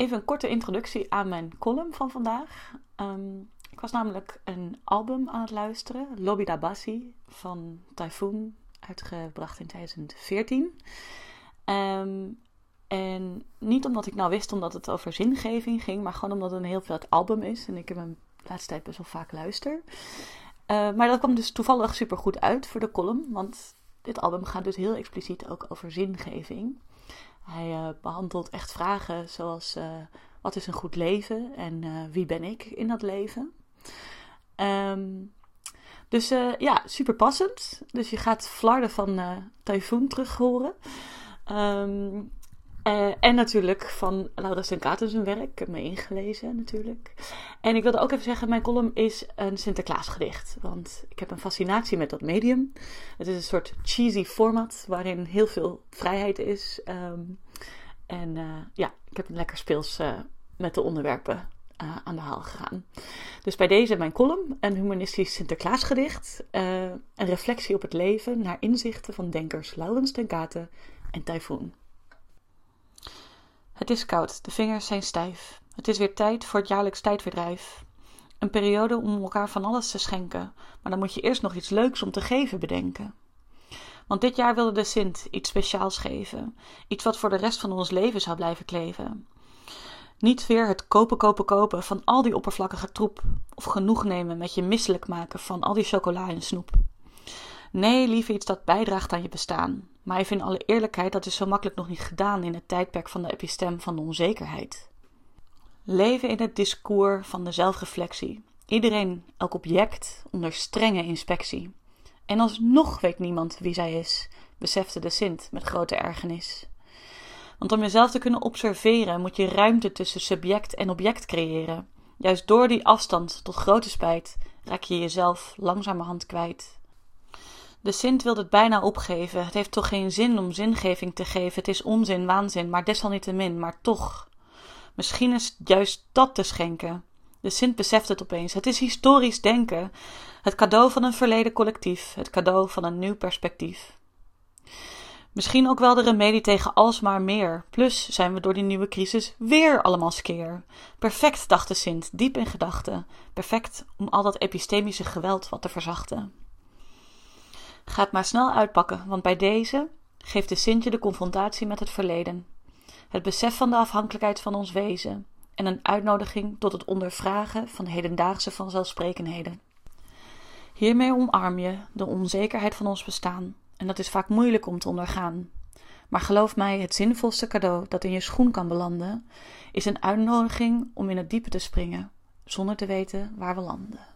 even een korte introductie aan mijn column van vandaag. Ehm, ik was namelijk een album aan het luisteren, Lobby da Bassi van Typhoon, uitgebracht in 2014. Ehm, en niet omdat ik nou wist omdat het over zingeving ging, maar gewoon omdat het een heel vet album is en ik hem de laatste tijd best wel vaak luister. Uh, maar dat kwam dus toevallig super goed uit voor de column, want dit album gaat dus heel expliciet ook over zingeving. Hij uh, behandelt echt vragen zoals uh, wat is een goed leven en uh, wie ben ik in dat leven. Um, dus ja, super passend. Dus je gaat Flarden van Typhoon terug horen. Um, uh, en natuurlijk van Laura Stenkaten zijn werk. Ik heb me ingelezen natuurlijk. En ik wilde ook even zeggen, mijn column is een Sinterklaasgedicht. Want ik heb een fascinatie met dat medium. Het is een soort cheesy format waarin heel veel vrijheid is. Um, en uh, ja, ik heb een lekker speels uh, met de onderwerpen aan de haal gegaan. Dus bij deze mijn column, een humanistisch Sinterklaasgedicht. een reflectie op het leven naar inzichten van denkers Laurens Stenkaten en Typhoon. Het is koud, de vingers zijn stijf. Het is weer tijd voor het jaarlijks tijdverdrijf. Een periode om elkaar van alles te schenken, maar dan moet je eerst nog iets leuks om te geven bedenken. Want dit jaar wilde de Sint iets speciaals geven, iets wat voor de rest van ons leven zou blijven kleven. Niet weer het kopen, kopen, kopen van al die oppervlakkige troep, of genoeg nemen met je misselijk maken van al die chocola en snoep. Nee, liever iets dat bijdraagt aan je bestaan. Maar even in alle eerlijkheid, dat is zo makkelijk nog niet gedaan in het tijdperk van de epistem van de onzekerheid. Leven in het discours van de zelfreflectie. Iedereen, elk object, onder strenge inspectie. En alsnog weet niemand wie zij is, besefte de Sint met grote ergernis. Want om jezelf te kunnen observeren moet je ruimte tussen subject en object creëren. Juist door die afstand, tot grote spijt, raak je jezelf langzamerhand kwijt. De Sint wil het bijna opgeven. Het heeft toch geen zin om zingeving te geven. Het is onzin, waanzin, maar desalniettemin, maar toch. Misschien is juist dat te schenken. De Sint beseft het opeens. Het is historisch denken. Het cadeau van een verleden collectief. Het cadeau van een nieuw perspectief. Misschien ook wel de remedie tegen alsmaar meer. Plus zijn we door die nieuwe crisis weer allemaal skeer. Perfect, dacht de Sint, diep in gedachten. Perfect om al dat epistemische geweld wat te verzachten. Ga het maar snel uitpakken, want bij deze geeft de Sintje de confrontatie met het verleden, het besef van de afhankelijkheid van ons wezen en een uitnodiging tot het ondervragen van hedendaagse vanzelfsprekenheden. Hiermee omarm je de onzekerheid van ons bestaan, en dat is vaak moeilijk om te ondergaan. Maar geloof mij, het zinvolste cadeau dat in je schoen kan belanden, is een uitnodiging om in het diepe te springen, zonder te weten waar we landen.